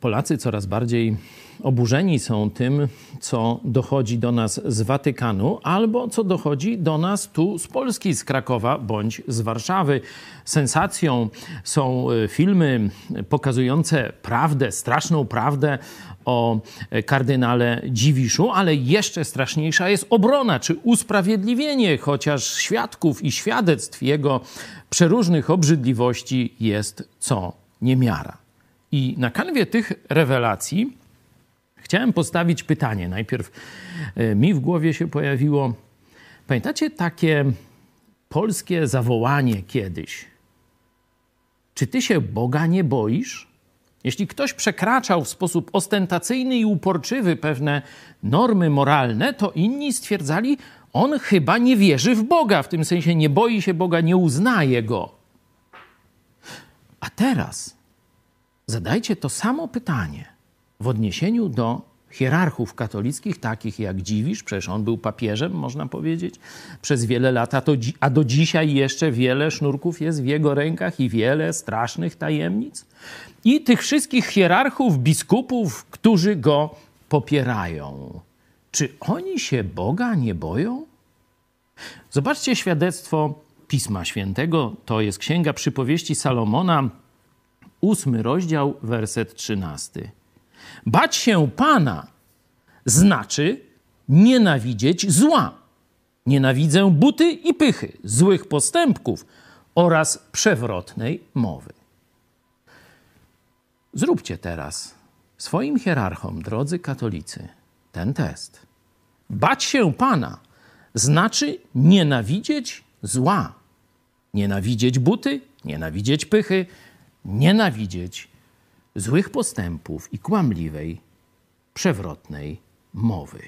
Polacy coraz bardziej oburzeni są tym, co dochodzi do nas z Watykanu, albo co dochodzi do nas tu z Polski, z Krakowa bądź z Warszawy. Sensacją są e, filmy pokazujące prawdę, straszną prawdę o kardynale Dziwiszu, ale jeszcze straszniejsza jest obrona czy usprawiedliwienie, chociaż świadków i świadectw jego przeróżnych obrzydliwości jest co niemiara. I na kanwie tych rewelacji chciałem postawić pytanie. Najpierw e, mi w głowie się pojawiło, pamiętacie takie polskie zawołanie kiedyś? Czy ty się Boga nie boisz? Jeśli ktoś przekraczał w sposób ostentacyjny i uporczywy pewne normy moralne, to inni stwierdzali, on chyba nie wierzy w Boga, w tym sensie nie boi się Boga, nie uznaje go. A teraz zadajcie to samo pytanie w odniesieniu do hierarchów katolickich, takich jak Dziwisz, przecież on był papieżem, można powiedzieć, przez wiele lat, a, to, a do dzisiaj jeszcze wiele sznurków jest w jego rękach i wiele strasznych tajemnic. I tych wszystkich hierarchów, biskupów, którzy go popierają. Czy oni się Boga nie boją? Zobaczcie świadectwo Pisma Świętego. To jest Księga Przypowieści Salomona, ósmy rozdział, werset trzynasty. Bać się Pana znaczy nienawidzieć zła. Nienawidzę buty i pychy, złych postępków oraz przewrotnej mowy. Zróbcie teraz swoim hierarchom, drodzy katolicy, ten test. Bać się Pana znaczy nienawidzieć zła. Nienawidzieć buty, nienawidzieć pychy, nienawidzieć złych postępów i kłamliwej, przewrotnej mowy.